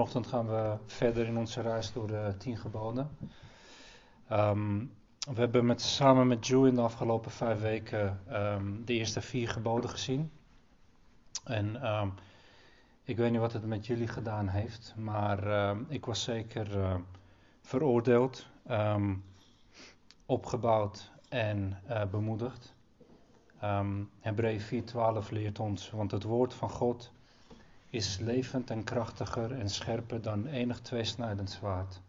Vanochtend gaan we verder in onze reis door de tien geboden. Ehm, we hebben met, samen met Joe in de afgelopen vijf weken ehm, de eerste vier geboden gezien. En ehm, ik weet niet wat het met jullie gedaan heeft, maar ik was zeker veroordeeld, opgebouwd en uh, bemoedigd. Um, Hebreeën 4:12 leert ons, want het woord van God is levend en krachtiger en scherper dan enig tweesnijdend zwaard.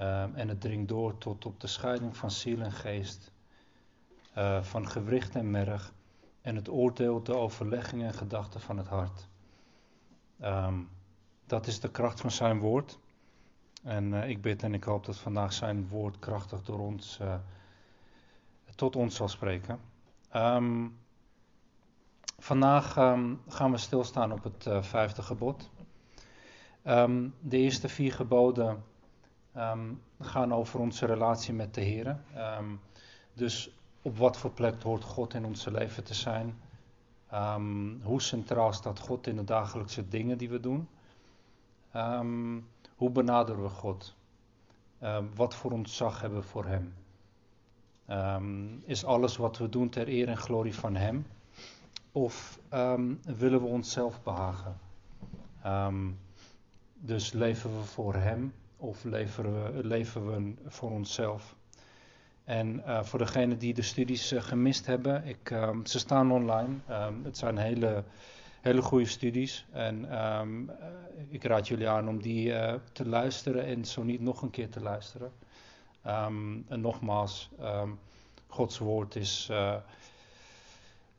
Um, en het dringt door tot op de scheiding van ziel en geest, uh, van gewricht en merg, en het oordeelt de overleggingen en gedachten van het hart. Um, dat is de kracht van zijn woord. En uh, ik bid en ik hoop dat vandaag zijn woord krachtig door ons, uh, tot ons zal spreken. Um, vandaag um, gaan we stilstaan op het uh, vijfde gebod. Um, de eerste vier geboden gaan over onze relatie met de Heer. dus op wat voor plek hoort God in onze leven te zijn? hoe centraal staat God in de dagelijkse dingen die we doen? hoe benaderen we God? wat voor ontzag hebben we voor Hem? Is alles wat we doen ter eer en glorie van Hem? Of um, willen we onszelf behagen? Um, dus leven we voor Hem of leven we, leven we voor onszelf? En uh, voor degenen die de studies uh, gemist hebben, ik, ze staan online. het zijn hele, hele goede studies. En uh, ik raad jullie aan om die te luisteren en zo niet nog een keer te luisteren. En nogmaals, Gods woord is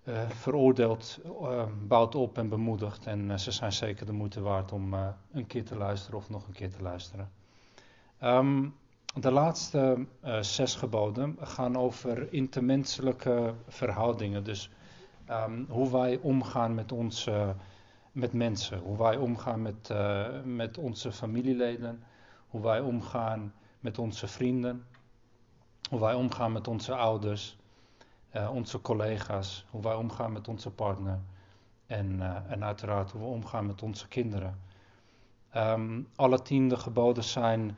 uh, veroordeeld, uh, bouwt op en bemoedigt. En ze zijn zeker de moeite waard om een keer te luisteren of nog een keer te luisteren. Um, de laatste zes geboden gaan over intermenselijke verhoudingen. Dus hoe wij omgaan met onze met mensen, hoe wij omgaan met, met onze familieleden, hoe wij omgaan met onze vrienden, hoe wij omgaan met onze ouders, uh, onze collega's, hoe wij omgaan met onze partner en, uh, en uiteraard hoe we omgaan met onze kinderen. Um, alle tiende geboden zijn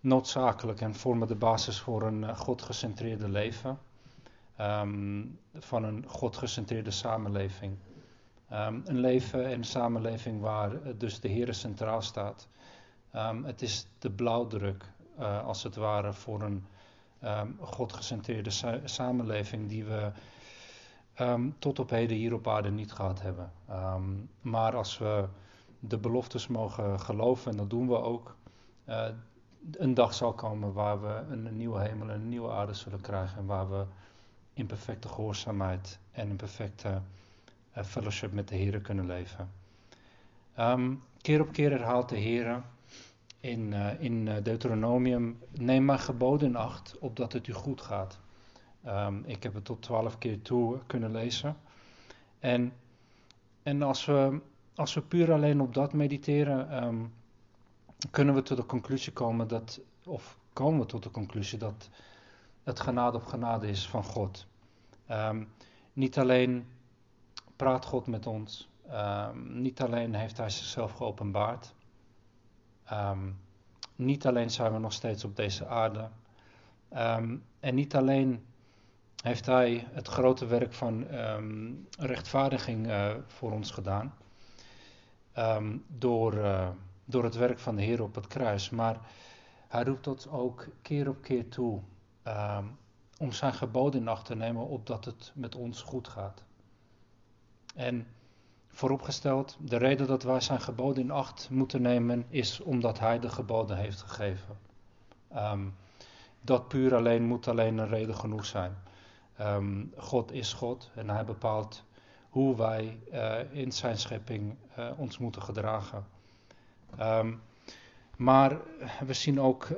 noodzakelijk en vormen de basis voor een uh, godgecentreerde leven, um, van een godgecentreerde samenleving. Um, een leven en samenleving waar dus de Heer centraal staat. het is de blauwdruk als het ware, voor een um, godgecentreerde sa samenleving die we um, tot op heden hier op aarde niet gehad hebben. Um, maar als we de beloftes mogen geloven, en dat doen we ook, uh, een dag zal komen waar we een, nieuwe hemel en een nieuwe aarde zullen krijgen. En waar we in perfecte gehoorzaamheid en in perfecte uh, fellowship met de Heer kunnen leven. keer op keer herhaalt de Heer in, uh, in eh, Deuteronomium, neem maar geboden in acht, opdat het u goed gaat. Um, ik heb het tot twaalf keer toe kunnen lezen. En, en als, we, als we puur alleen op dat mediteren, um, kunnen we tot de conclusie komen dat, of komen we tot de conclusie dat het genade op genade is van God. Um, niet alleen praat God met ons, niet alleen heeft Hij zichzelf geopenbaard, Um, niet alleen zijn we nog steeds op deze aarde. Um, en niet alleen heeft Hij het grote werk van um, rechtvaardiging uh, voor ons gedaan. door, uh, door het werk van de Heer op het kruis. Maar Hij roept ons ook keer op keer toe om zijn geboden in acht te nemen, opdat het met ons goed gaat. En vooropgesteld. De reden dat wij zijn geboden in acht moeten nemen is omdat hij de geboden heeft gegeven. Um, dat puur alleen moet alleen een reden genoeg zijn. Um, God is God en hij bepaalt hoe wij uh, in zijn schepping uh, ons moeten gedragen. Um, maar we zien ook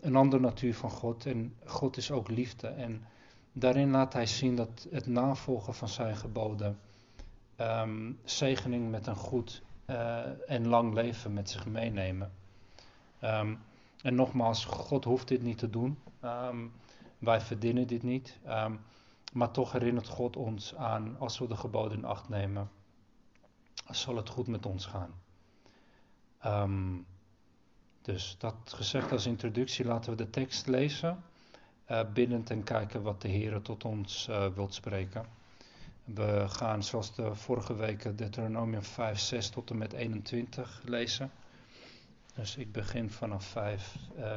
een andere natuur van God en God is ook liefde. En daarin laat hij zien dat het navolgen van zijn geboden um, zegening met een goed uh, en lang leven met zich meenemen. Um, en nogmaals, God hoeft dit niet te doen. Um, wij verdienen dit niet. maar toch herinnert God ons aan, als we de geboden in acht nemen, zal het goed met ons gaan. Dus dat gezegd als introductie, laten we de tekst lezen, uh, en kijken wat de Heer tot ons uh, wilt spreken. We gaan zoals de vorige weken Deuteronomium 5, 6 tot en met 21 lezen. Dus ik begin vanaf 5, uh,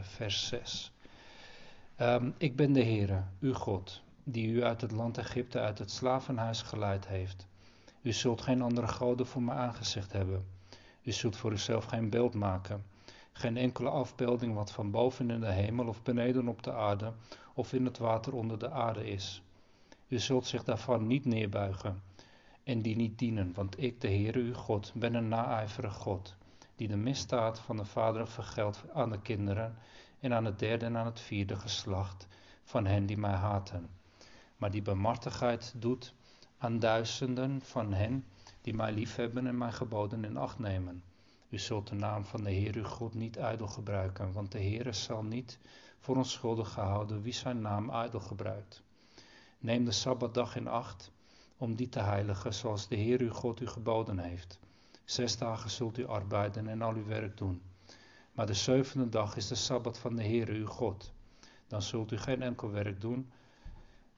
vers 6. Um, ik ben de Heere, uw God, die u uit het land Egypte, uit het slavenhuis geleid heeft. U zult geen andere goden voor me aangezicht hebben. U zult voor uzelf geen beeld maken. Geen enkele afbeelding wat van boven in de hemel of beneden op de aarde of in het water onder de aarde is. U zult zich daarvan niet neerbuigen en die niet dienen, want ik, de Heere uw God, ben een naijverig God, die de misdaad van de vader vergeldt aan de kinderen en aan het derde en aan het vierde geslacht van hen die mij haten, maar die bemartigheid doet aan duizenden van hen die mij liefhebben en mijn geboden in acht nemen. U zult de naam van de Heer uw God niet ijdel gebruiken, want de Heer zal niet voor onschuldig gehouden wie zijn naam ijdel gebruikt. Neem de Sabbatdag in acht om die te heiligen zoals de Heer uw God u geboden heeft. Zes dagen zult u arbeiden en al uw werk doen. Maar de zevende dag is de Sabbat van de Heer uw God. Dan zult u geen enkel werk doen,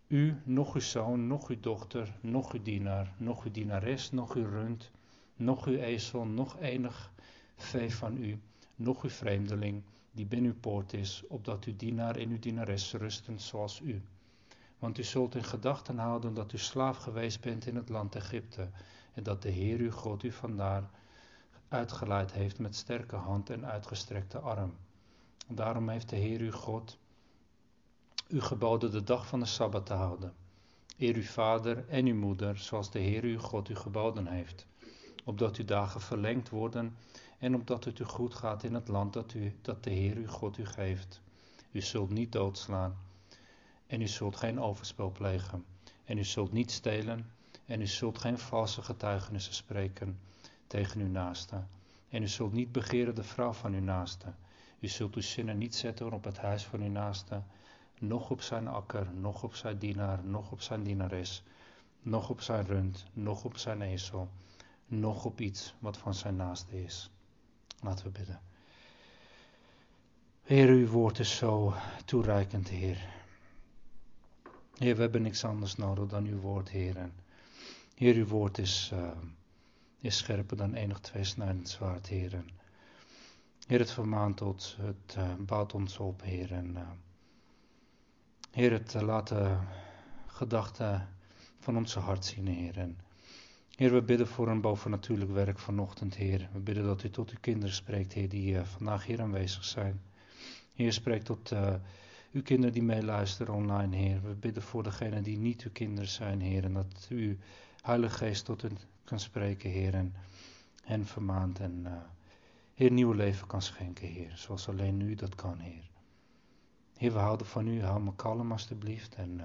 u, nog uw zoon, nog uw dochter, nog uw dienaar, nog uw dienares, nog uw rund, nog uw ezel, nog enig vee van u, nog uw vreemdeling, die binnen uw poort is, opdat uw dienaar en uw dienares rusten zoals u. Want u zult in gedachten houden dat u slaaf geweest bent in het land Egypte, en dat de Heer uw God u vandaar uitgeleid heeft met sterke hand en uitgestrekte arm. Daarom heeft de Heer uw God u geboden de dag van de Sabbat te houden. Eer uw vader en uw moeder, zoals de Heer uw God u geboden heeft, opdat uw dagen verlengd worden en opdat het u goed gaat in het land dat, u, dat de Heer uw God u geeft. U zult niet doodslaan en u zult geen overspel plegen en u zult niet stelen en u zult geen valse getuigenissen spreken tegen uw naaste en u zult niet begeren de vrouw van uw naaste. U zult uw zinnen niet zetten op het huis van uw naaste nog op zijn akker, nog op zijn dienaar, nog op zijn dienares, nog op zijn rund, nog op zijn ezel, nog op iets wat van zijn naaste is. Laten we bidden. Heer, uw woord is zo toereikend, Heer. Heer, we hebben niks anders nodig dan uw woord, Heer. Heer, uw woord is, uh, is scherper dan enig tweesnijdend zwaard, Heer. Heer, het vermaant ons, het uh, bouwt ons op, Heer. En, uh, Heer, het eh, laat de gedachten van onze hart zien, Heer. En Heer, we bidden voor een bovennatuurlijk werk vanochtend, Heer. We bidden dat u tot uw kinderen spreekt, Heer, die vandaag hier aanwezig zijn. Heer, spreek tot uw kinderen die meeluisteren online, Heer. We bidden voor degenen die niet uw kinderen zijn, Heer. En dat u, Heilige Geest, tot hen kan spreken, Heer. En hen vermaant en, uh, Heer, nieuw leven kan schenken, Heer. Zoals alleen u dat kan, Heer. Heer, we houden van u. Hou me kalm alstublieft. En uh,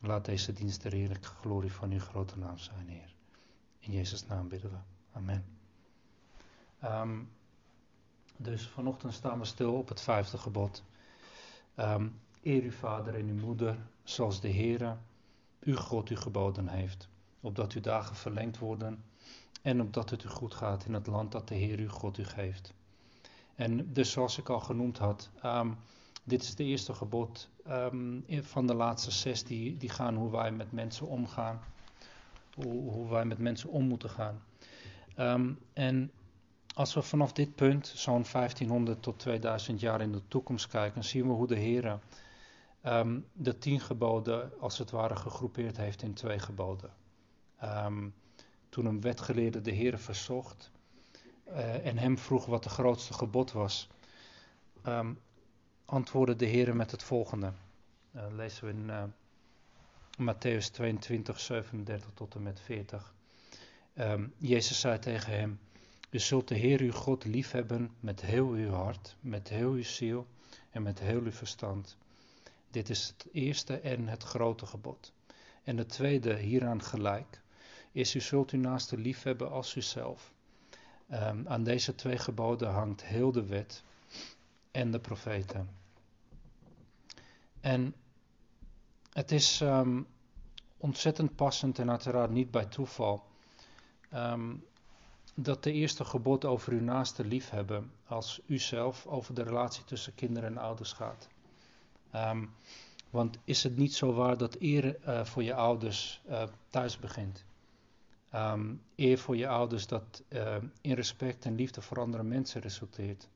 laat deze dienst de heerlijke glorie van uw grote naam zijn, Heer. In Jezus' naam bidden we. Amen. Um, dus vanochtend staan we stil op het vijfde gebod. Um, eer uw vader en uw moeder, zoals de Heere, uw God u geboden heeft. Opdat uw dagen verlengd worden en opdat het u goed gaat in het land dat de Heer uw God u geeft. En dus zoals ik al genoemd had, um, dit is de eerste gebod um, van de laatste zes die, die gaan hoe wij met mensen omgaan. Hoe, wij met mensen om moeten gaan. En als we vanaf dit punt, zo'n 1500 tot 2000 jaar in de toekomst kijken, zien we hoe de Heer um, de tien geboden als het ware gegroepeerd heeft in twee geboden. toen een wetgeleerde de Heer verzocht uh, en hem vroeg wat de grootste gebod was, um, antwoordde de Heer met het volgende. Uh, lezen we in uh, Matthäus 22, 37 tot en met 40. Um, ehm, Jezus zei tegen hem: U zult de Heer uw God liefhebben met heel uw hart, met heel uw ziel en met heel uw verstand. Dit is het eerste en het grote gebod. En het tweede hieraan gelijk is: U zult uw naaste liefhebben als uzelf. Um, aan deze twee geboden hangt heel de wet en de profeten. En het is um, ontzettend passend en uiteraard niet bij toeval. Um, dat de eerste gebod over uw naaste liefhebben als u zelf over de relatie tussen kinderen en ouders gaat. Um, want is het niet zo waar dat eer uh, voor je ouders uh, thuis begint? Um, eer voor je ouders dat uh, in respect en liefde voor andere mensen resulteert,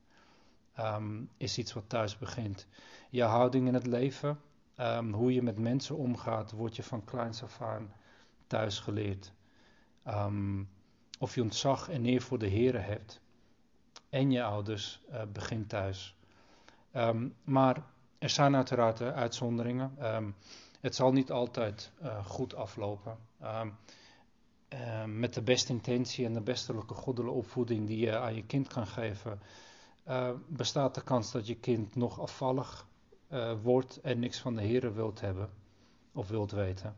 um, is iets wat thuis begint. Je houding in het leven, um, hoe je met mensen omgaat, wordt je van kleins af aan thuis geleerd. Of je ontzag en eer voor de Heer hebt en je ouders uh, begint thuis. maar er zijn uiteraard uitzonderingen. het zal niet altijd uh, goed aflopen. Uh, met de beste intentie en de bestelijke goddelijke opvoeding die je aan je kind kan geven, bestaat de kans dat je kind nog afvallig wordt en niks van de Heer wilt hebben of wilt weten.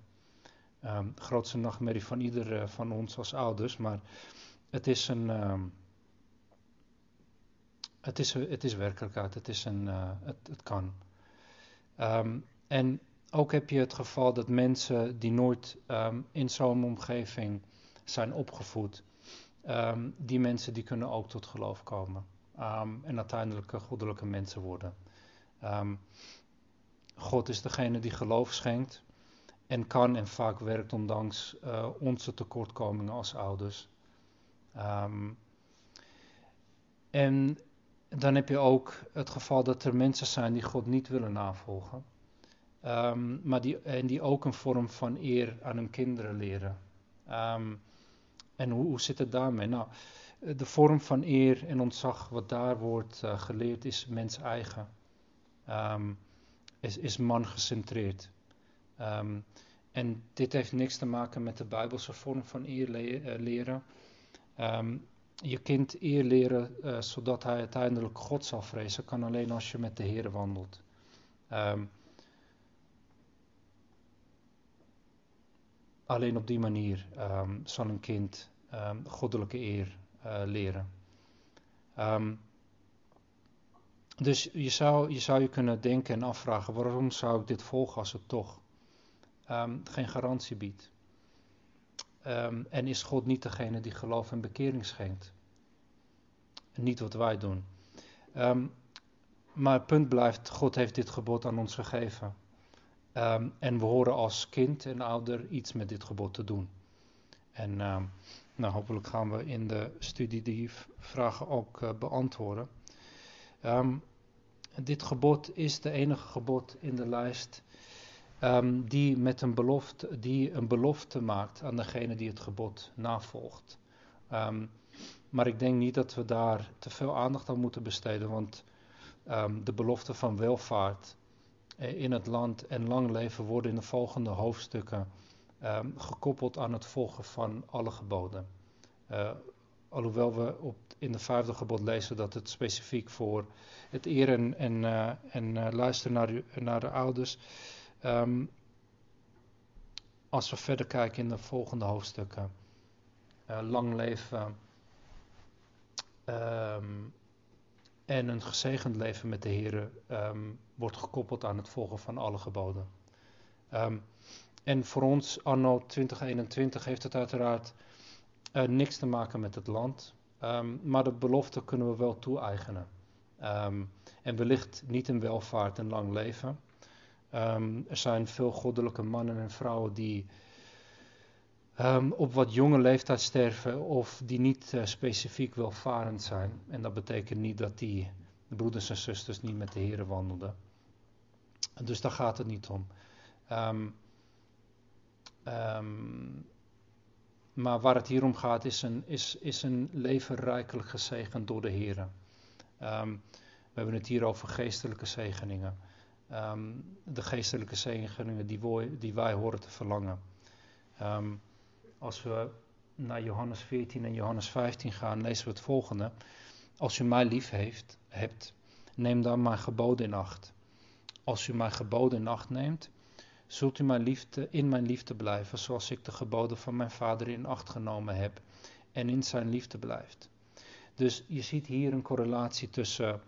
Um, grootste nachtmerrie van ieder van ons als ouders, maar het is een. Um, het is, het is werkelijkheid, het, is een, het, het kan. Um, en ook heb je het geval dat mensen die nooit in zo'n omgeving zijn opgevoed, die mensen die kunnen ook tot geloof komen. En uiteindelijk goddelijke mensen worden. God is degene die geloof schenkt en kan en vaak werkt ondanks uh, onze tekortkomingen als ouders. en dan heb je ook het geval dat er mensen zijn die God niet willen navolgen. Um, maar die, en die ook een vorm van eer aan hun kinderen leren. Um, en hoe, hoe zit het daarmee? Nou, de vorm van eer en ontzag wat daar wordt uh, geleerd is mens eigen. Is, is man gecentreerd. En dit heeft niks te maken met de Bijbelse vorm van eer le uh, leren. je kind eer leren uh, zodat hij uiteindelijk God zal vrezen, kan alleen als je met de Heer wandelt. Um, Alleen op die manier zal een kind goddelijke eer uh, leren. Dus je zou, je zou je kunnen denken en afvragen: waarom zou ik dit volgen als het toch geen garantie biedt? en is God niet degene die geloof en bekering schenkt? En niet wat wij doen. maar het punt blijft: God heeft dit gebod aan ons gegeven. En we horen als kind en ouder iets met dit gebod te doen. En nou, hopelijk gaan we in de studie die vragen ook uh, beantwoorden. Dit gebod is de enige gebod in de lijst die, met een belofte, die een belofte maakt aan degene die het gebod navolgt. maar ik denk niet dat we daar te veel aandacht aan moeten besteden, want de belofte van welvaart in het land en lang leven worden in de volgende hoofdstukken gekoppeld aan het volgen van alle geboden. Uh, alhoewel we op, in de vijfde gebod lezen dat het specifiek voor het eren en, uh, en luisteren naar, naar de ouders. Um, als we verder kijken in de volgende hoofdstukken. lang leven. Um, en een gezegend leven met de Heer um, wordt gekoppeld aan het volgen van alle geboden. En voor ons, anno 2021, heeft het uiteraard uh, niks te maken met het land. Maar de belofte kunnen we wel toe-eigenen. en wellicht niet in welvaart en lang leven. Er zijn veel goddelijke mannen en vrouwen die um, op wat jonge leeftijd sterven of die niet uh, specifiek welvarend zijn. En dat betekent niet dat die broeders en zusters niet met de Heeren wandelden. Dus daar gaat het niet om. Um, maar waar het hier om gaat is een, is, is een leven rijkelijk gezegend door de Heeren. we hebben het hier over geestelijke zegeningen. De geestelijke zegeningen die, wij, die wij horen te verlangen. Um, als we naar Johannes 14 en Johannes 15 gaan, lezen we het volgende. Als u mij lief heeft, hebt, neem dan mijn geboden in acht. Als u mijn geboden in acht neemt, zult u mijn liefde, in mijn liefde blijven, zoals ik de geboden van mijn vader in acht genomen heb en in zijn liefde blijft. Dus je ziet hier een correlatie tussen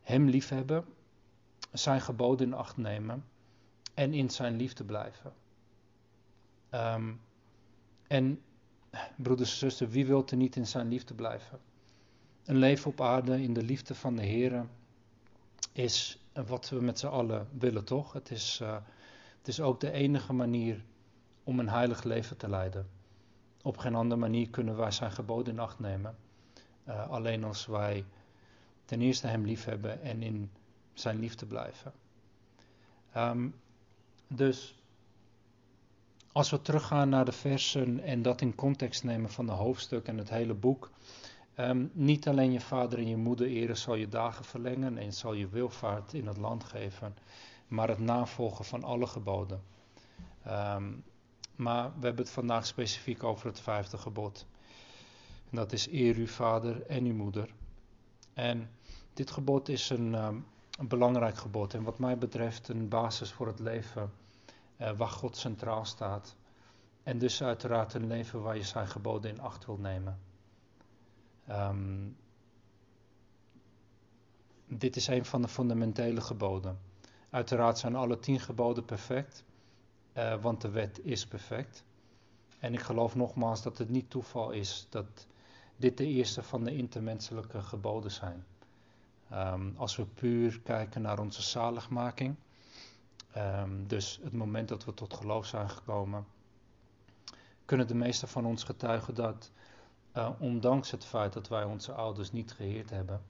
hem liefhebben, zijn geboden in acht nemen en in zijn liefde blijven. Um, en broeders en zusters, wie wil er niet in zijn liefde blijven? Een leven op aarde in de liefde van de Heer is wat we met z'n allen willen, toch? Het is, uh, het is ook de enige manier om een heilig leven te leiden. Op geen andere manier kunnen wij zijn geboden in acht nemen. Uh, alleen als wij ten eerste Hem lief hebben en in Zijn liefde blijven. Um, dus als we teruggaan naar de versen en dat in context nemen van de hoofdstuk en het hele boek. Um, niet alleen je vader en je moeder eren zal je dagen verlengen en zal je wilvaart in het land geven, maar het navolgen van alle geboden. Um, maar we hebben het vandaag specifiek over het vijfde gebod. En dat is eer uw vader en uw moeder. En dit gebod is een, een belangrijk gebod en wat mij betreft een basis voor het leven uh, waar God centraal staat. En dus uiteraard een leven waar je zijn geboden in acht wil nemen. Um, dit is een van de fundamentele geboden. Uiteraard zijn alle tien geboden perfect, uh, want de wet is perfect. En ik geloof nogmaals dat het niet toeval is dat dit de eerste van de intermenselijke geboden zijn. Um, als we puur kijken naar onze zaligmaking, um, dus het moment dat we tot geloof zijn gekomen, kunnen de meesten van ons getuigen dat, uh, ondanks het feit dat wij onze ouders niet geheerd hebben,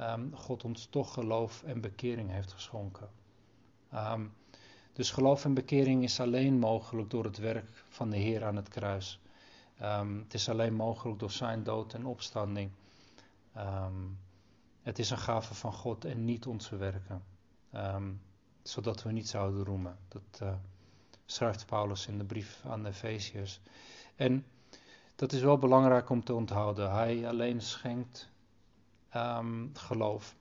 um, God ons toch geloof en bekering heeft geschonken. Dus geloof en bekering is alleen mogelijk door het werk van de Heer aan het kruis. Het is alleen mogelijk door zijn dood en opstanding. Het is een gave van God en niet onze werken. Um, zodat we niet zouden roemen. Dat uh, schrijft Paulus in de brief aan de Efeziërs. En dat is wel belangrijk om te onthouden. Hij alleen schenkt geloof.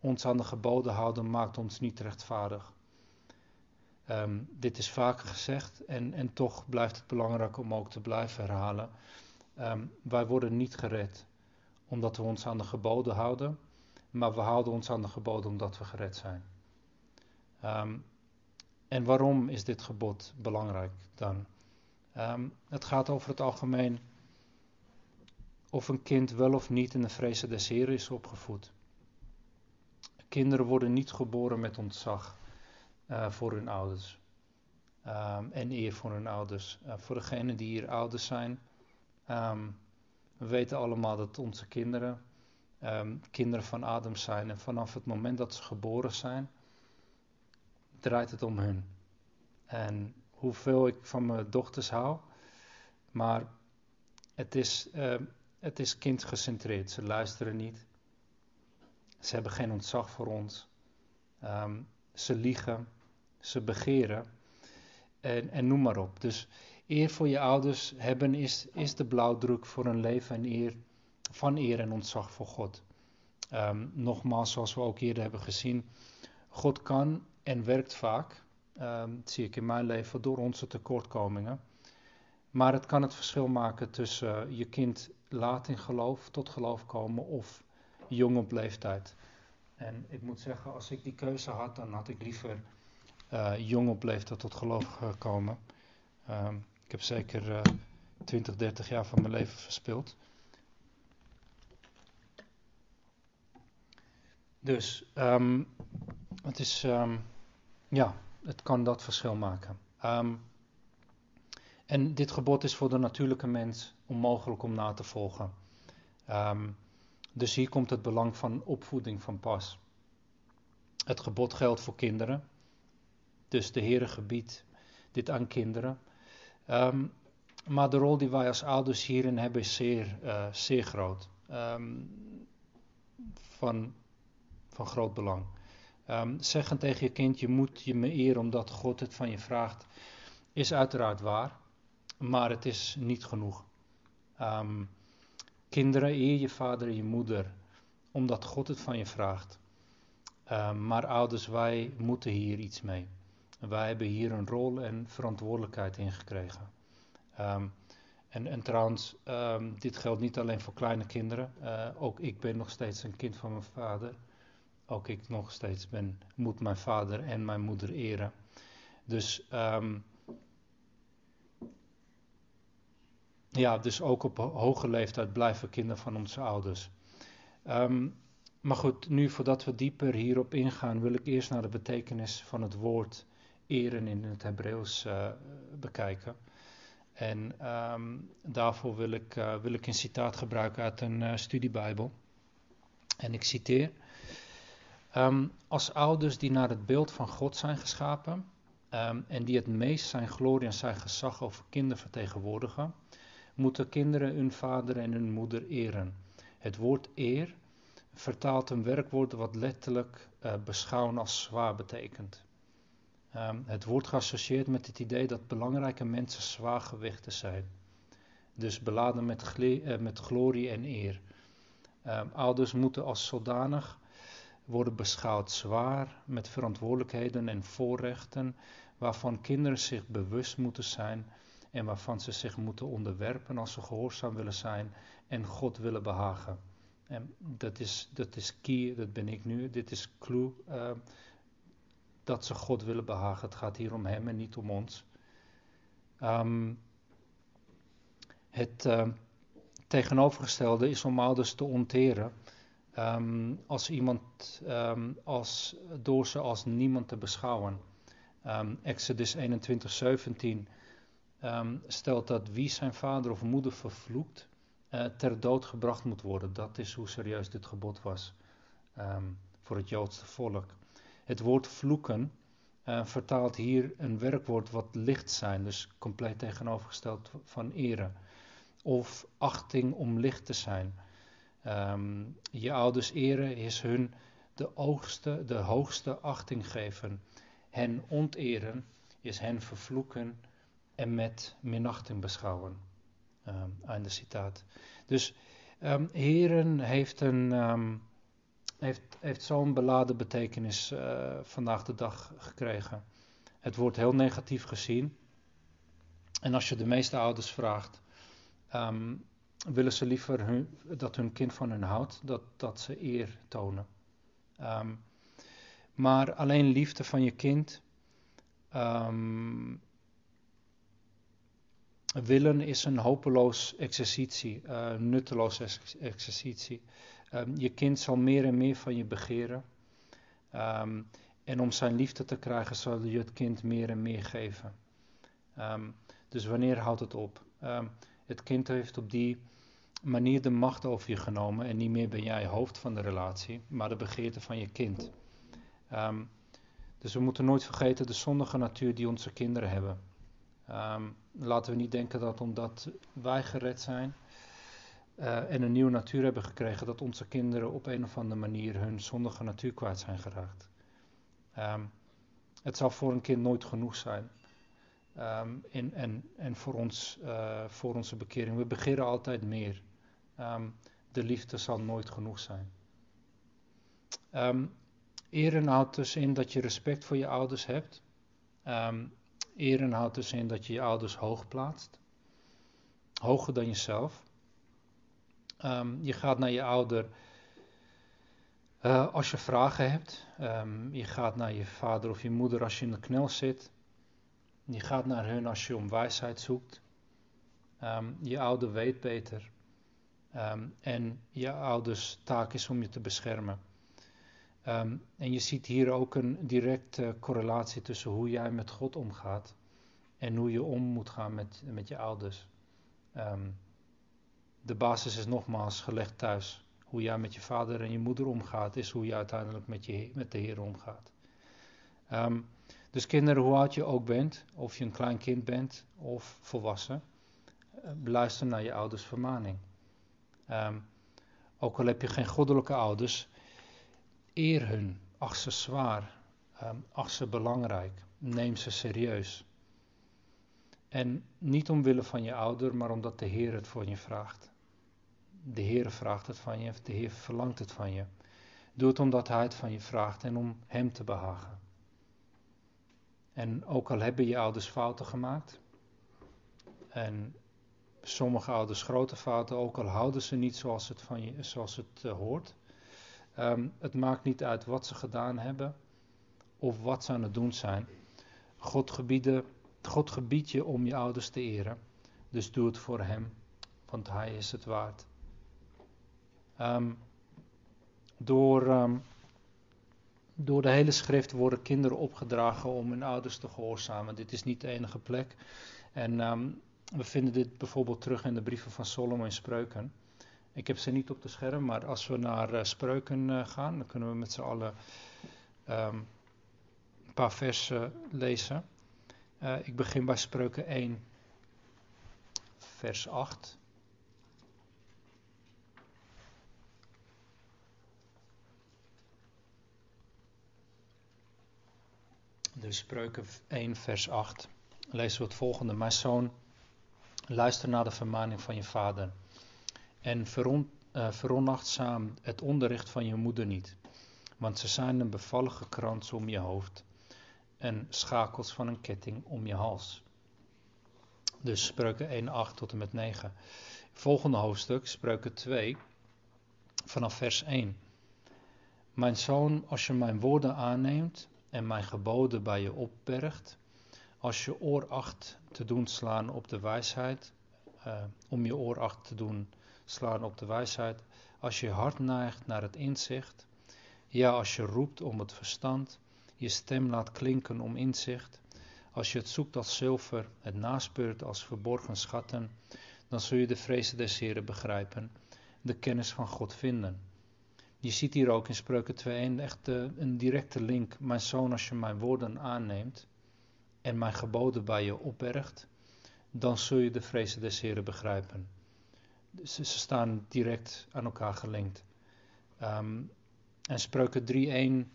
Ons aan de geboden houden maakt ons niet rechtvaardig. Um, dit is vaker gezegd en, en toch blijft het belangrijk om ook te blijven herhalen. Wij worden niet gered omdat we ons aan de geboden houden, maar we houden ons aan de geboden omdat we gered zijn. Um, en waarom is dit gebod belangrijk dan? het gaat over het algemeen of een kind wel of niet in de vrezen des Heren is opgevoed. Kinderen worden niet geboren met ontzag uh, voor hun ouders. Um, en eer voor hun ouders. Uh, voor degenen die hier ouders zijn. We weten allemaal dat onze kinderen um, kinderen van Adam zijn. En vanaf het moment dat ze geboren zijn, draait het om hun. En hoeveel ik van mijn dochters hou. Maar het is, uh, het is kindgecentreerd. Ze luisteren niet. Ze hebben geen ontzag voor ons. Um, ze liegen, ze begeren en, en noem maar op. Dus eer voor je ouders hebben is, is de blauwdruk voor een leven en eer, van eer en ontzag voor God. Um, nogmaals, zoals we ook eerder hebben gezien, God kan en werkt vaak, dat zie ik in mijn leven, door onze tekortkomingen. Maar het kan het verschil maken tussen uh, je kind laat in geloof, tot geloof komen of jong op leeftijd. En ik moet zeggen, als ik die keuze had, dan had ik liever uh, jong op leeftijd tot geloof gekomen. Um, ik heb zeker uh, 20, 30 jaar van mijn leven verspild. Dus um, het is, um, ja, het kan dat verschil maken. Um, en dit gebod is voor de natuurlijke mens onmogelijk om na te volgen. Dus hier komt het belang van opvoeding van pas. Het gebod geldt voor kinderen. Dus de Heere gebiedt dit aan kinderen. Maar de rol die wij als ouders hierin hebben is zeer, uh, zeer groot. Van, van groot belang. Um, zeggen tegen je kind, je moet je me eren omdat God het van je vraagt, is uiteraard waar. Maar het is niet genoeg. Um, Kinderen, eer je vader en je moeder, omdat God het van je vraagt. Um, maar ouders, wij moeten hier iets mee. Wij hebben hier een rol en verantwoordelijkheid in gekregen. En, en, trouwens, dit geldt niet alleen voor kleine kinderen. Uh, ook ik ben nog steeds een kind van mijn vader. Ook ik nog steeds ben, moet mijn vader en mijn moeder eren. Dus ja, dus ook op hoge leeftijd blijven kinderen van onze ouders. Ehm, maar goed, nu voordat we dieper hierop ingaan, wil ik eerst naar de betekenis van het woord eren in het Hebreeuws uh, bekijken. En ehm, daarvoor wil ik, uh, wil ik een citaat gebruiken uit een uh, studiebijbel. En ik citeer. Um, als ouders die naar het beeld van God zijn geschapen um, en die het meest zijn glorie en zijn gezag over kinderen vertegenwoordigen, moeten kinderen hun vader en hun moeder eren. Het woord eer vertaalt een werkwoord wat letterlijk uh, beschouwen als zwaar betekent. Um, het wordt geassocieerd met het idee dat belangrijke mensen zwaargewichten zijn. Dus beladen met, uh, met glorie en eer. Ouders moeten als zodanig worden beschouwd zwaar met verantwoordelijkheden en voorrechten waarvan kinderen zich bewust moeten zijn en waarvan ze zich moeten onderwerpen als ze gehoorzaam willen zijn en God willen behagen. En dat is, dat is key, dat ben ik nu, dit is clue, uh, dat ze God willen behagen. Het gaat hier om Hem en niet om ons. Um, het uh, tegenovergestelde is om ouders te onteren. Um, als iemand, um, als, door ze als niemand te beschouwen. Exodus 21, 17 stelt dat wie zijn vader of moeder vervloekt, uh, ter dood gebracht moet worden. Dat is hoe serieus dit gebod was voor het Joodse volk. Het woord vloeken uh, vertaalt hier een werkwoord wat licht zijn, dus compleet tegenovergesteld van ere. Of achting om licht te zijn. Um, je ouders eren is hun de, hoogste, de hoogste achting geven. Hen onteren is hen vervloeken en met minachting beschouwen. Um, einde citaat. Dus um, heren heeft heeft, heeft zo'n beladen betekenis uh, vandaag de dag gekregen. Het wordt heel negatief gezien. En als je de meeste ouders vraagt, willen ze liever hun, dat hun kind van hen houdt, dat, dat ze eer tonen. Um, maar alleen liefde van je kind um, willen is een hopeloos exercitie, uh, nutteloos exercitie. Um, je kind zal meer en meer van je begeren. En om zijn liefde te krijgen, zal je het kind meer en meer geven. Dus wanneer houdt het op? het kind heeft op die manier de macht over je genomen. En niet meer ben jij hoofd van de relatie, maar de begeerte van je kind. dus we moeten nooit vergeten de zondige natuur die onze kinderen hebben. laten we niet denken dat omdat wij gered zijn, uh, en een nieuwe natuur hebben gekregen, dat onze kinderen op een of andere manier hun zondige natuur kwijt zijn geraakt. Um, het zal voor een kind nooit genoeg zijn. En, en, en voor, ons, uh, voor onze bekering. We begeren altijd meer. Um, de liefde zal nooit genoeg zijn. Um, eren houdt dus in dat je respect voor je ouders hebt. Um, eren houdt dus in dat je je ouders hoog plaatst. Hoger dan jezelf. Je gaat naar je ouder uh, als je vragen hebt. Je gaat naar je vader of je moeder als je in de knel zit. Je gaat naar hun als je om wijsheid zoekt. Je ouder weet beter. En je ouders taak is om je te beschermen. en je ziet hier ook een directe correlatie tussen hoe jij met God omgaat en hoe je om moet gaan met, met je ouders. Um, de basis is nogmaals gelegd thuis. Hoe jij met je vader en je moeder omgaat, is hoe je uiteindelijk met, je, met de Heer omgaat. Dus kinderen, hoe oud je ook bent, of je een klein kind bent of volwassen, uh, luister naar je ouders vermaning. Um, ook al heb je geen goddelijke ouders, eer hun, acht ze zwaar, um, acht ze belangrijk, neem ze serieus. En niet omwille van je ouder, maar omdat de Heer het voor je vraagt. De Heer vraagt het van je, de Heer verlangt het van je. Doe het omdat Hij het van je vraagt en om Hem te behagen. En ook al hebben je ouders fouten gemaakt, en sommige ouders grote fouten, ook al houden ze niet zoals het, van je, zoals het uh, hoort, um, het maakt niet uit wat ze gedaan hebben of wat ze aan het doen zijn. God, gebieden, gebiedt je om je ouders te eren, dus doe het voor Hem want Hij is het waard. Ehm, door, ehm, door de hele schrift worden kinderen opgedragen om hun ouders te gehoorzamen. Dit is niet de enige plek. En ehm, we vinden dit bijvoorbeeld terug in de brieven van Solomon in Spreuken. Ik heb ze niet op de scherm, maar als we naar uh, Spreuken uh, gaan, dan kunnen we met z'n allen um, een paar versen lezen. Uh, ik begin bij Spreuken 1, vers 8. Dus Spreuken 1, vers 8. Lezen we het volgende. Mijn zoon, luister naar de vermaning van je vader. En uh, veronachtzaam het onderricht van je moeder niet. Want ze zijn een bevallige krans om je hoofd. En schakels van een ketting om je hals. Dus spreuken 1, 8 tot en met 9. Volgende hoofdstuk, spreuken 2, vanaf vers 1. Mijn zoon, als je mijn woorden aanneemt en mijn geboden bij je opbergt, als je oor acht te doen slaan op de wijsheid, uh, om je oor acht te doen slaan op de wijsheid, als je hart neigt naar het inzicht, ja, als je roept om het verstand, je stem laat klinken om inzicht, als je het zoekt als zilver, het naspeurt als verborgen schatten, dan zul je de vrezen des Heren begrijpen, de kennis van God vinden. Je ziet hier ook in Spreuken 2.1 echt een directe link. Mijn zoon, als je mijn woorden aanneemt en mijn geboden bij je opbergt, dan zul je de vrezen des Heren begrijpen. Dus ze staan direct aan elkaar gelinkt. Um, en Spreuken 3.1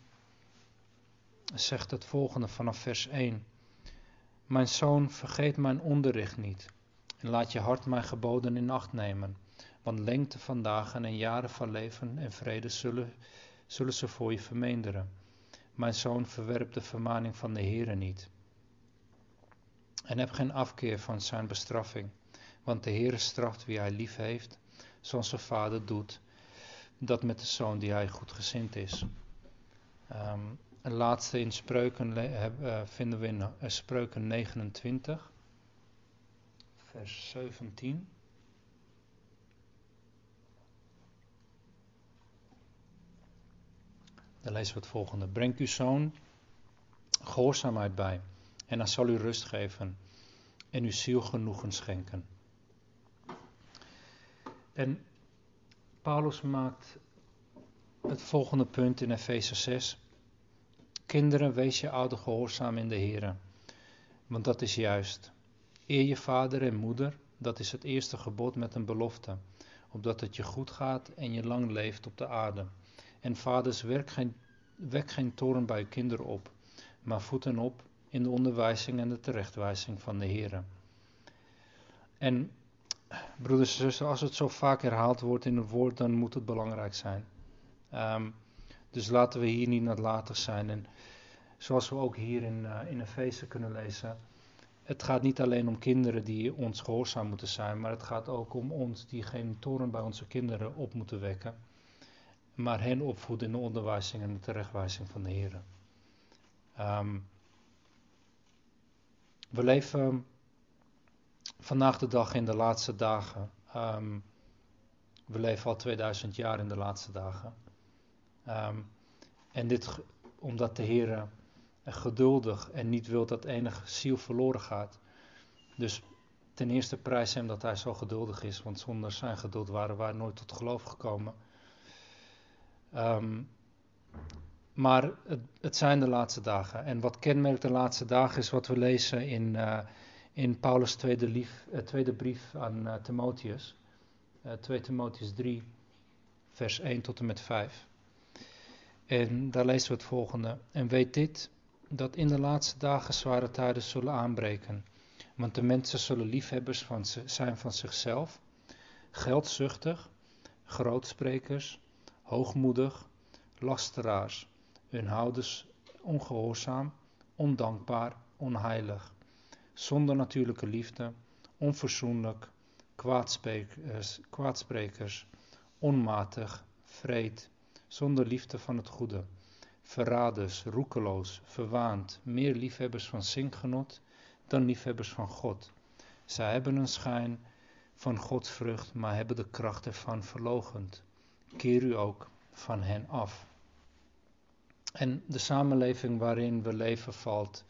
zegt het volgende vanaf vers 1. Mijn zoon, vergeet mijn onderricht niet en laat je hart mijn geboden in acht nemen. Want lengte van dagen en jaren van leven en vrede zullen, zullen ze voor je vermeenderen. Mijn zoon, verwerp de vermaning van de Heere niet. En heb geen afkeer van zijn bestraffing. Want de Heere straft wie hij lief heeft, zoals zijn vader doet, dat met de zoon die hij goed gezind is. Um, een laatste in Spreuken uh, vinden we in uh, Spreuken 29, vers 17. Dan lezen we het volgende. Breng uw zoon gehoorzaamheid bij, en dan zal u rust geven en uw ziel genoegen schenken. En Paulus maakt het volgende punt in Efeze 6. Kinderen, wees je ouder gehoorzaam in de Heer. Want dat is juist. Eer je vader en moeder, dat is het eerste gebod met een belofte. Opdat het je goed gaat en je lang leeft op de aarde. En vaders, werk geen, wek geen toren bij je kinderen op, maar voeten op in de onderwijzing en de terechtwijzing van de Heer. En broeders en zussen, als het zo vaak herhaald wordt in een woord, dan moet het belangrijk zijn. Um, dus laten we hier niet nalatig zijn. En zoals we ook hier in, uh, in Efeze kunnen lezen, het gaat niet alleen om kinderen die ons gehoorzaam moeten zijn, maar het gaat ook om ons die geen toren bij onze kinderen op moeten wekken, maar hen opvoeden in de onderwijzing en de terechtwijzing van de Heer. Um, we leven vandaag de dag in de laatste dagen. Um, we leven al 2000 jaar in de laatste dagen. Um, en dit omdat de Heer geduldig en niet wil dat enige ziel verloren gaat. Dus ten eerste prijs hem dat hij zo geduldig is, want zonder zijn geduld waren wij nooit tot geloof gekomen. Um, maar het, het, zijn de laatste dagen. En wat kenmerkt de laatste dagen is wat we lezen in, uh, in Paulus' tweede, lief, uh, tweede brief aan uh, Timotheus. 2 Timotheus 3, vers 1 tot en met 5. En daar lezen we het volgende. En weet dit, dat in de laatste dagen zware tijden zullen aanbreken. Want de mensen zullen liefhebbers van zijn van zichzelf, geldzuchtig, grootsprekers, hoogmoedig, lasteraars, hun houders ongehoorzaam, ondankbaar, onheilig, zonder natuurlijke liefde, onverzoenlijk, kwaadsprekers, onmatig, vreed, zonder liefde van het goede, verraders, roekeloos, verwaand, meer liefhebbers van zingenot dan liefhebbers van God. Zij hebben een schijn van Gods vrucht, maar hebben de kracht ervan verlogend. Keer u ook van hen af. En de samenleving waarin we leven valt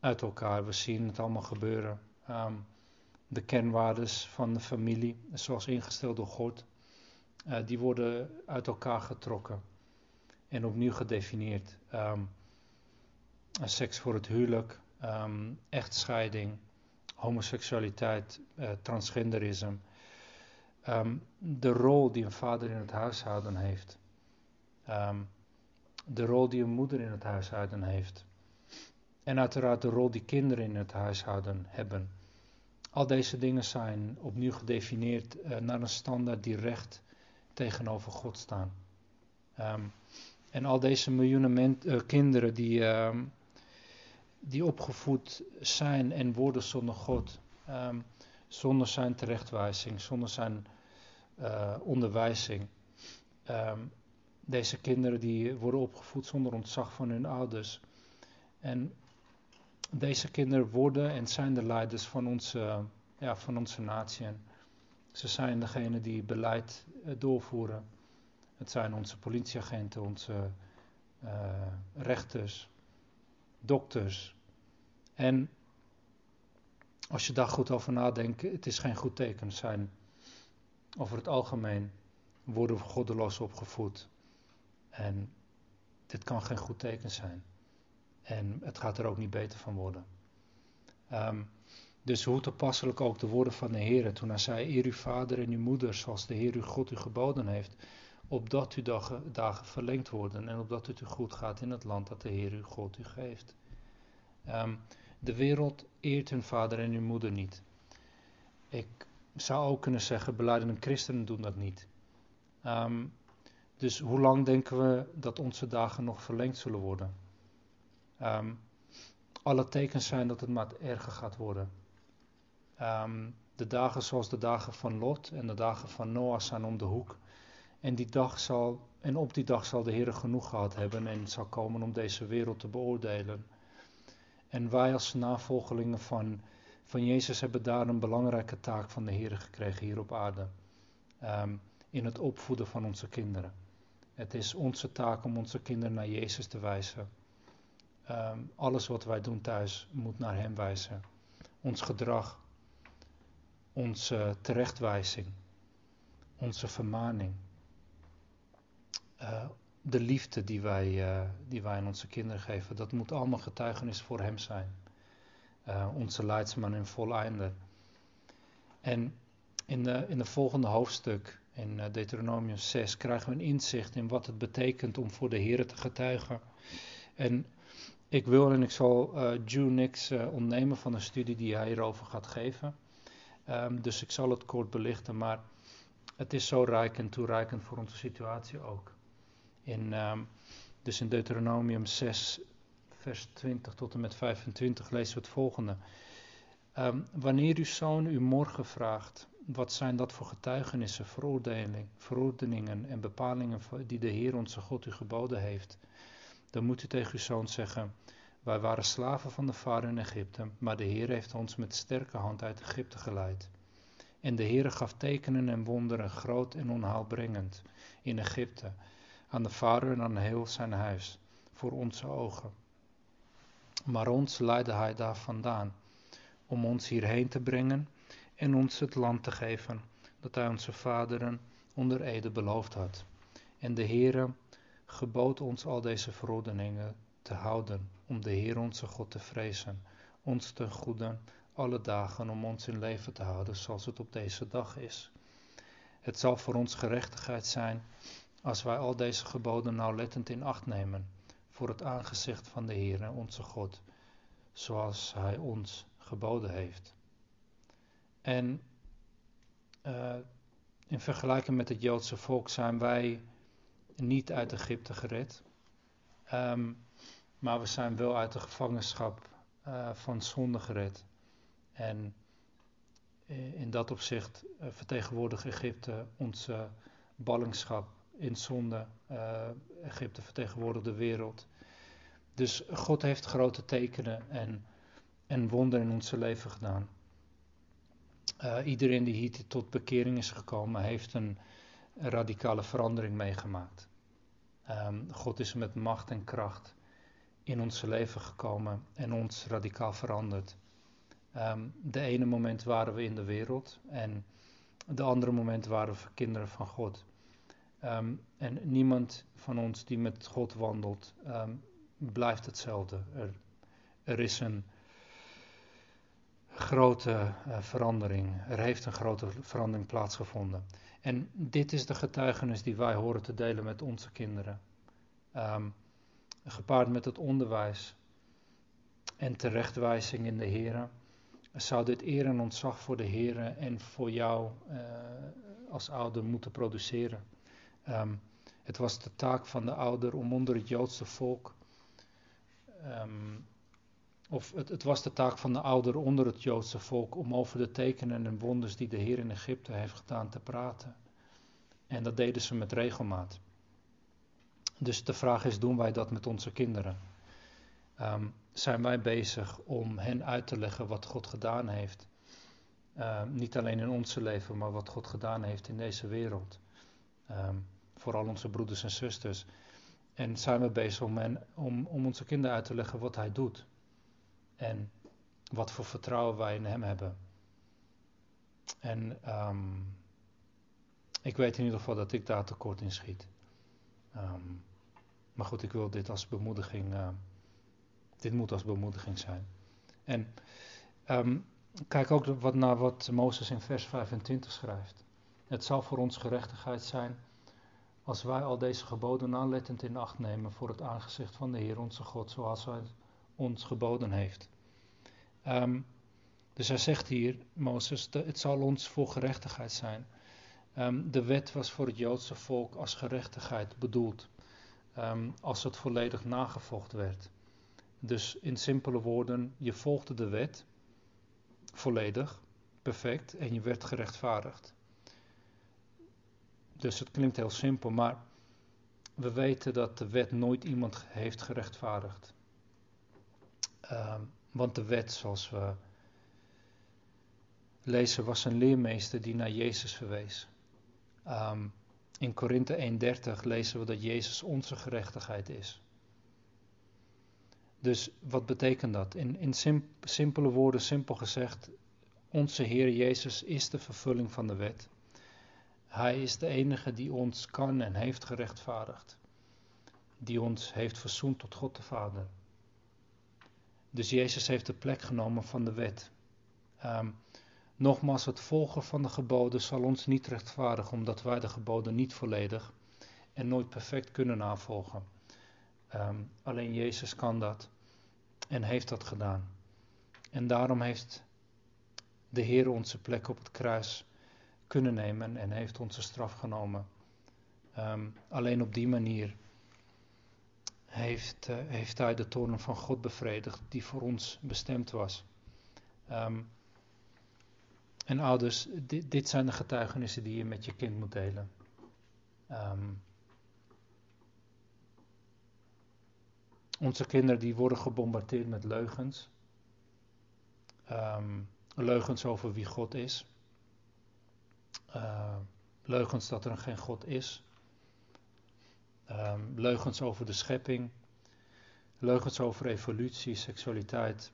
uit elkaar. We zien het allemaal gebeuren. Ehm, de kernwaardes van de familie, zoals ingesteld door God, uh, die worden uit elkaar getrokken en opnieuw gedefinieerd. Um, seks voor het huwelijk, um, echtscheiding, homoseksualiteit, uh, transgenderisme. De rol die een vader in het huishouden heeft. De rol die een moeder in het huishouden heeft. En uiteraard de rol die kinderen in het huishouden hebben. Al deze dingen zijn opnieuw gedefinieerd uh, naar een standaard die recht tegenover God staan. Um, en al deze miljoenen uh, kinderen die, uh, die opgevoed zijn en worden zonder God, um, zonder zijn terechtwijzing, zonder zijn uh, onderwijzing. Deze kinderen die worden opgevoed zonder ontzag van hun ouders. En deze kinderen worden en zijn de leiders van onze, ja, van onze natie. Ze zijn degene die beleid uh, doorvoeren. Het zijn onze politieagenten, onze uh, rechters, dokters. En als je daar goed over nadenkt, het is geen goed teken. Zijn over het algemeen worden we goddeloos opgevoed. En dit kan geen goed teken zijn. En het gaat er ook niet beter van worden. Um, dus hoe toepasselijk ook de woorden van de Heer toen hij zei, eer uw vader en uw moeder zoals de Heer uw God u geboden heeft, opdat uw dagen, verlengd worden en opdat het u goed gaat in het land dat de Heer uw God u geeft. Um, de wereld eert hun vader en hun moeder niet. Ik zou ook kunnen zeggen, beleidende christenen doen dat niet. Um, dus hoe lang denken we dat onze dagen nog verlengd zullen worden? Um, alle tekens zijn dat het maar erger gaat worden. Um, de dagen zoals de dagen van Lot en de dagen van Noach zijn om de hoek. En, die dag zal, en op die dag zal de Heer genoeg gehad hebben en zal komen om deze wereld te beoordelen. En wij als navolgelingen van, van Jezus hebben daar een belangrijke taak van de Heer gekregen hier op aarde. Um, in het opvoeden van onze kinderen. Het is onze taak om onze kinderen naar Jezus te wijzen. Um, alles wat wij doen thuis moet naar Hem wijzen. Ons gedrag, onze terechtwijzing, onze vermaning, uh, de liefde die wij, uh, die wij aan onze kinderen geven, dat moet allemaal getuigenis voor Hem zijn. Uh, onze leidsman in voleinde. En in de, in de volgende hoofdstuk, in Deuteronomium 6, krijgen we een inzicht in wat het betekent om voor de Heer te getuigen. En ik wil en ik zal uh, Jew niks uh, ontnemen van de studie die hij hierover gaat geven. Um, dus ik zal het kort belichten, maar het is zo rijk en toereikend voor onze situatie ook. In, um, dus in Deuteronomium 6, vers 20 tot en met 25 lezen we het volgende. Um, wanneer uw zoon u morgen vraagt, wat zijn dat voor getuigenissen, verordeningen en bepalingen die de Heer onze God u geboden heeft? dan moet u tegen uw zoon zeggen: Wij waren slaven van de vader in Egypte, maar de Heer heeft ons met sterke hand uit Egypte geleid. En de Heer gaf tekenen en wonderen, groot en onhaalbrengend, in Egypte, aan de vader en aan heel zijn huis, voor onze ogen. Maar ons leidde hij daar vandaan, om ons hierheen te brengen en ons het land te geven, dat hij onze vaderen onder ede beloofd had. En de Heere gebood ons al deze verordeningen te houden, om de Heer onze God te vrezen, ons ten goede alle dagen om ons in leven te houden zoals het op deze dag is. Het zal voor ons gerechtigheid zijn als wij al deze geboden nauwlettend in acht nemen, voor het aangezicht van de Heer onze God, zoals Hij ons geboden heeft. En uh, in vergelijking met het Joodse volk zijn wij niet uit Egypte gered. Um, maar we zijn wel uit de gevangenschap uh, van zonde gered. En in dat opzicht vertegenwoordigt Egypte onze ballingschap in zonde. Egypte vertegenwoordigt de wereld. Dus God heeft grote tekenen en, en wonderen in onze leven gedaan. Uh, iedereen die hier tot bekering is gekomen, heeft een radicale verandering meegemaakt. Um, God is met macht en kracht in ons leven gekomen en ons radicaal veranderd. Um, de ene moment waren we in de wereld en de andere moment waren we kinderen van God. Um, en niemand van ons die met God wandelt, blijft hetzelfde. Er, er is een grote uh, verandering. Er heeft een grote verandering plaatsgevonden. En dit is de getuigenis die wij horen te delen met onze kinderen. Um, gepaard met het onderwijs en terechtwijzing in de Heer, zou dit eer en ontzag voor de Heer en voor jou uh, als ouder moeten produceren. Um, het was de taak van de ouder om onder het Joodse volk um, of het, het, was de taak van de ouder onder het Joodse volk om over de tekenen en wonders die de Heer in Egypte heeft gedaan te praten. En dat deden ze met regelmaat. Dus de vraag is, doen wij dat met onze kinderen? Um, zijn wij bezig om hen uit te leggen wat God gedaan heeft? Uh, niet alleen in onze leven, maar wat God gedaan heeft in deze wereld. Um, vooral onze broeders en zusters. En zijn we bezig om, hen, om, om onze kinderen uit te leggen wat Hij doet? En wat voor vertrouwen wij in Hem hebben. En um, ik weet in ieder geval dat ik daar tekort in schiet. Um, maar goed, ik wil dit als bemoediging. Uh, dit moet als bemoediging zijn. En um, kijk ook wat naar wat Mozes in vers 25 schrijft. Het zal voor ons gerechtigheid zijn als wij al deze geboden aanlettend in acht nemen voor het aangezicht van de Heer onze God, zoals hij ons geboden heeft. Um, dus hij zegt hier, Mozes, het zal ons voor gerechtigheid zijn. Um, de wet was voor het Joodse volk als gerechtigheid bedoeld, um, als het volledig nagevolgd werd. Dus in simpele woorden, je volgde de wet volledig, perfect, en je werd gerechtvaardigd. Dus het klinkt heel simpel, maar we weten dat de wet nooit iemand heeft gerechtvaardigd. Um, want de wet, zoals we lezen, was een leermeester die naar Jezus verwees. Um, in Korinthe 1:30 lezen we dat Jezus onze gerechtigheid is. Dus wat betekent dat? In, in simpele woorden, simpel gezegd, onze Heer Jezus is de vervulling van de wet. Hij is de enige die ons kan en heeft gerechtvaardigd. Die ons heeft verzoend tot God de Vader. Dus Jezus heeft de plek genomen van de wet. Um, nogmaals, het volgen van de geboden zal ons niet rechtvaardigen, omdat wij de geboden niet volledig en nooit perfect kunnen navolgen. Um, alleen Jezus kan dat en heeft dat gedaan. En daarom heeft de Heer onze plek op het kruis kunnen nemen en heeft onze straf genomen. Um, alleen op die manier heeft, uh, heeft hij de toorn van God bevredigd die voor ons bestemd was. Um, en ouders, dit, zijn de getuigenissen die je met je kind moet delen. Um, onze kinderen die worden gebombardeerd met leugens. Um, leugens over wie God is. Leugens dat er geen God is. Um, leugens over de schepping, leugens over evolutie, seksualiteit,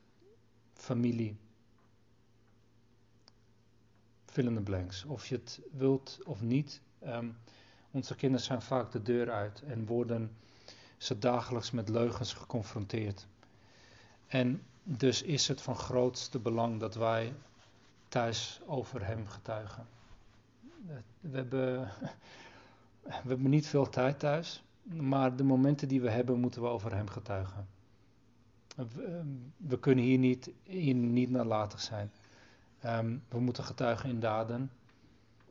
familie. Fill in blanks. Of je het wilt of niet, um, onze kinderen zijn vaak de deur uit en worden ze dagelijks met leugens geconfronteerd. En dus is het van grootste belang dat wij thuis over hem getuigen. We hebben, we hebben niet veel tijd thuis. Maar de momenten die we hebben, moeten we over Hem getuigen. We, kunnen hier niet, hier niet nalatig zijn. Um, we moeten getuigen in daden.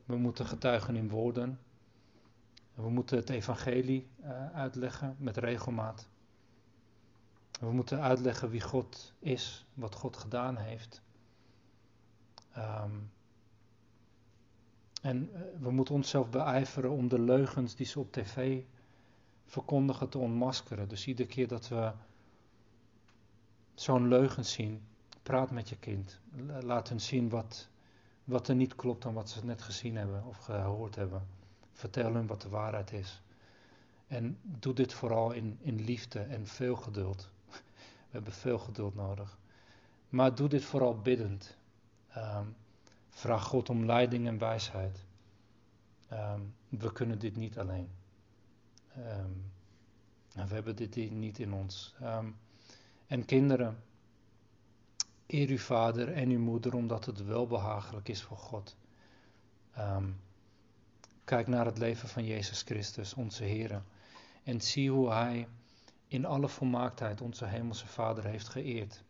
We moeten getuigen in woorden. We moeten het evangelie uh, uitleggen met regelmaat. We moeten uitleggen wie God is, wat God gedaan heeft. Um, en uh, we moeten onszelf beijveren om de leugens die ze op tv verkondigen te ontmaskeren. Dus iedere keer dat we zo'n leugen zien, praat met je kind. Laat hen zien wat, wat er niet klopt aan wat ze net gezien hebben of gehoord hebben. Vertel hun wat de waarheid is. En doe dit vooral in, in liefde en veel geduld. We hebben veel geduld nodig. Maar doe dit vooral biddend. Um, vraag God om leiding en wijsheid. Um, we kunnen dit niet alleen. Um, we hebben dit niet in ons. en kinderen, eer uw vader en uw moeder omdat het wel behagelijk is voor God. kijk naar het leven van Jezus Christus, onze Heer. En zie hoe Hij in alle volmaaktheid onze Hemelse Vader heeft geëerd.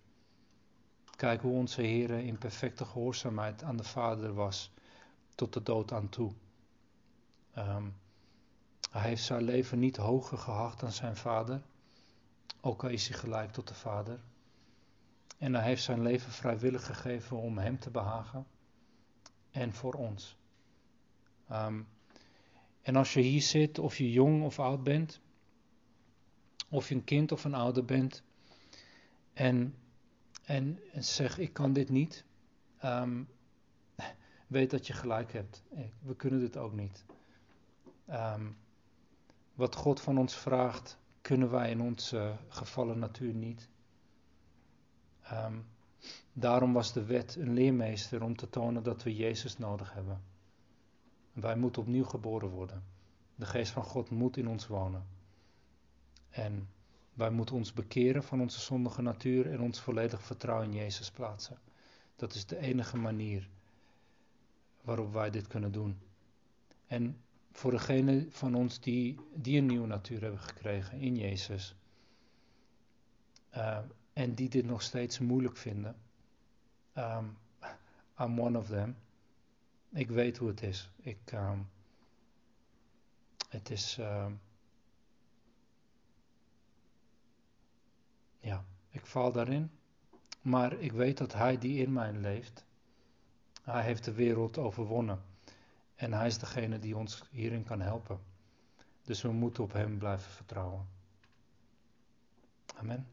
Kijk hoe onze Heer in perfecte gehoorzaamheid aan de Vader was, tot de dood aan toe. Um, hij heeft zijn leven niet hoger geacht dan zijn Vader, ook al is hij gelijk tot de Vader. En hij heeft zijn leven vrijwillig gegeven om Hem te behagen en voor ons. Um, en als je hier zit, of je jong of oud bent, of je een kind of een ouder bent, en en, zeg ik kan dit niet, ehm, weet dat je gelijk hebt. We kunnen dit ook niet. Ehm, wat God van ons vraagt, kunnen wij in onze gevallen natuur niet. Um, daarom was de wet een leermeester om te tonen dat we Jezus nodig hebben. Wij moeten opnieuw geboren worden. De geest van God moet in ons wonen. En wij moeten ons bekeren van onze zondige natuur en ons volledig vertrouwen in Jezus plaatsen. Dat is de enige manier waarop wij dit kunnen doen. En voor degenen van ons die, die een nieuwe natuur hebben gekregen in Jezus. Uh, en die dit nog steeds moeilijk vinden. Um, I'm one of them. Ik weet hoe het is. Ik, um, het is. Um, Ja, ik val daarin. Maar ik weet dat Hij die in mij leeft, Hij heeft de wereld overwonnen. En Hij is degene die ons hierin kan helpen. Dus we moeten op Hem blijven vertrouwen. Amen.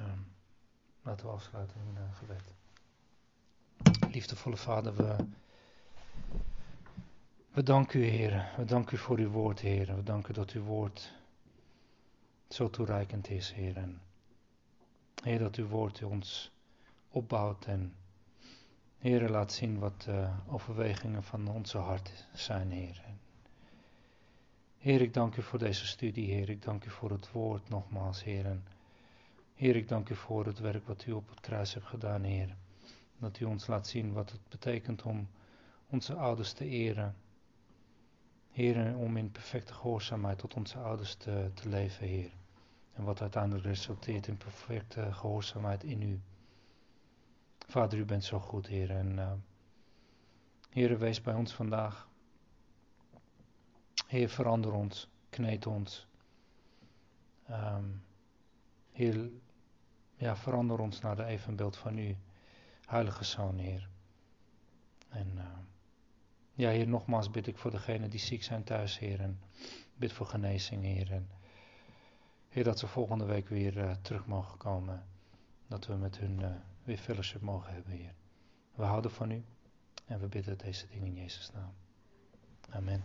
Um, laten we afsluiten in uh, gebed. Liefdevolle Vader, we, we danken u, Heer. We danken u voor uw woord, Heer. We danken dat uw woord zo toereikend is, Heer. En Heer, dat uw woord ons opbouwt en Heer, laat zien wat de overwegingen van onze hart zijn, Heer. Heer, ik dank u voor deze studie, Heer. Ik dank u voor het woord nogmaals, Heer. Heer, ik dank u voor het werk wat u op het kruis hebt gedaan, Heer. Dat u ons laat zien wat het betekent om onze ouders te eren. Heer, om in perfecte gehoorzaamheid tot onze ouders te, te leven, Heer. En wat uiteindelijk resulteert in perfecte gehoorzaamheid in u. Vader, u bent zo goed, Heer. En uh, wees bij ons vandaag. Heer, verander ons, kneed ons. Um, heer, ja, verander ons naar de evenbeeld van u, Heilige Zoon, Heer. En uh, ja, Heer, nogmaals bid ik voor degenen die ziek zijn thuis, Heer. En bid voor genezing, Heer. En Heer, dat ze volgende week weer uh, terug mogen komen. Dat we met hun weer fellowship mogen hebben, Heer. We houden van u en we bidden deze dingen in Jezus' naam. Amen.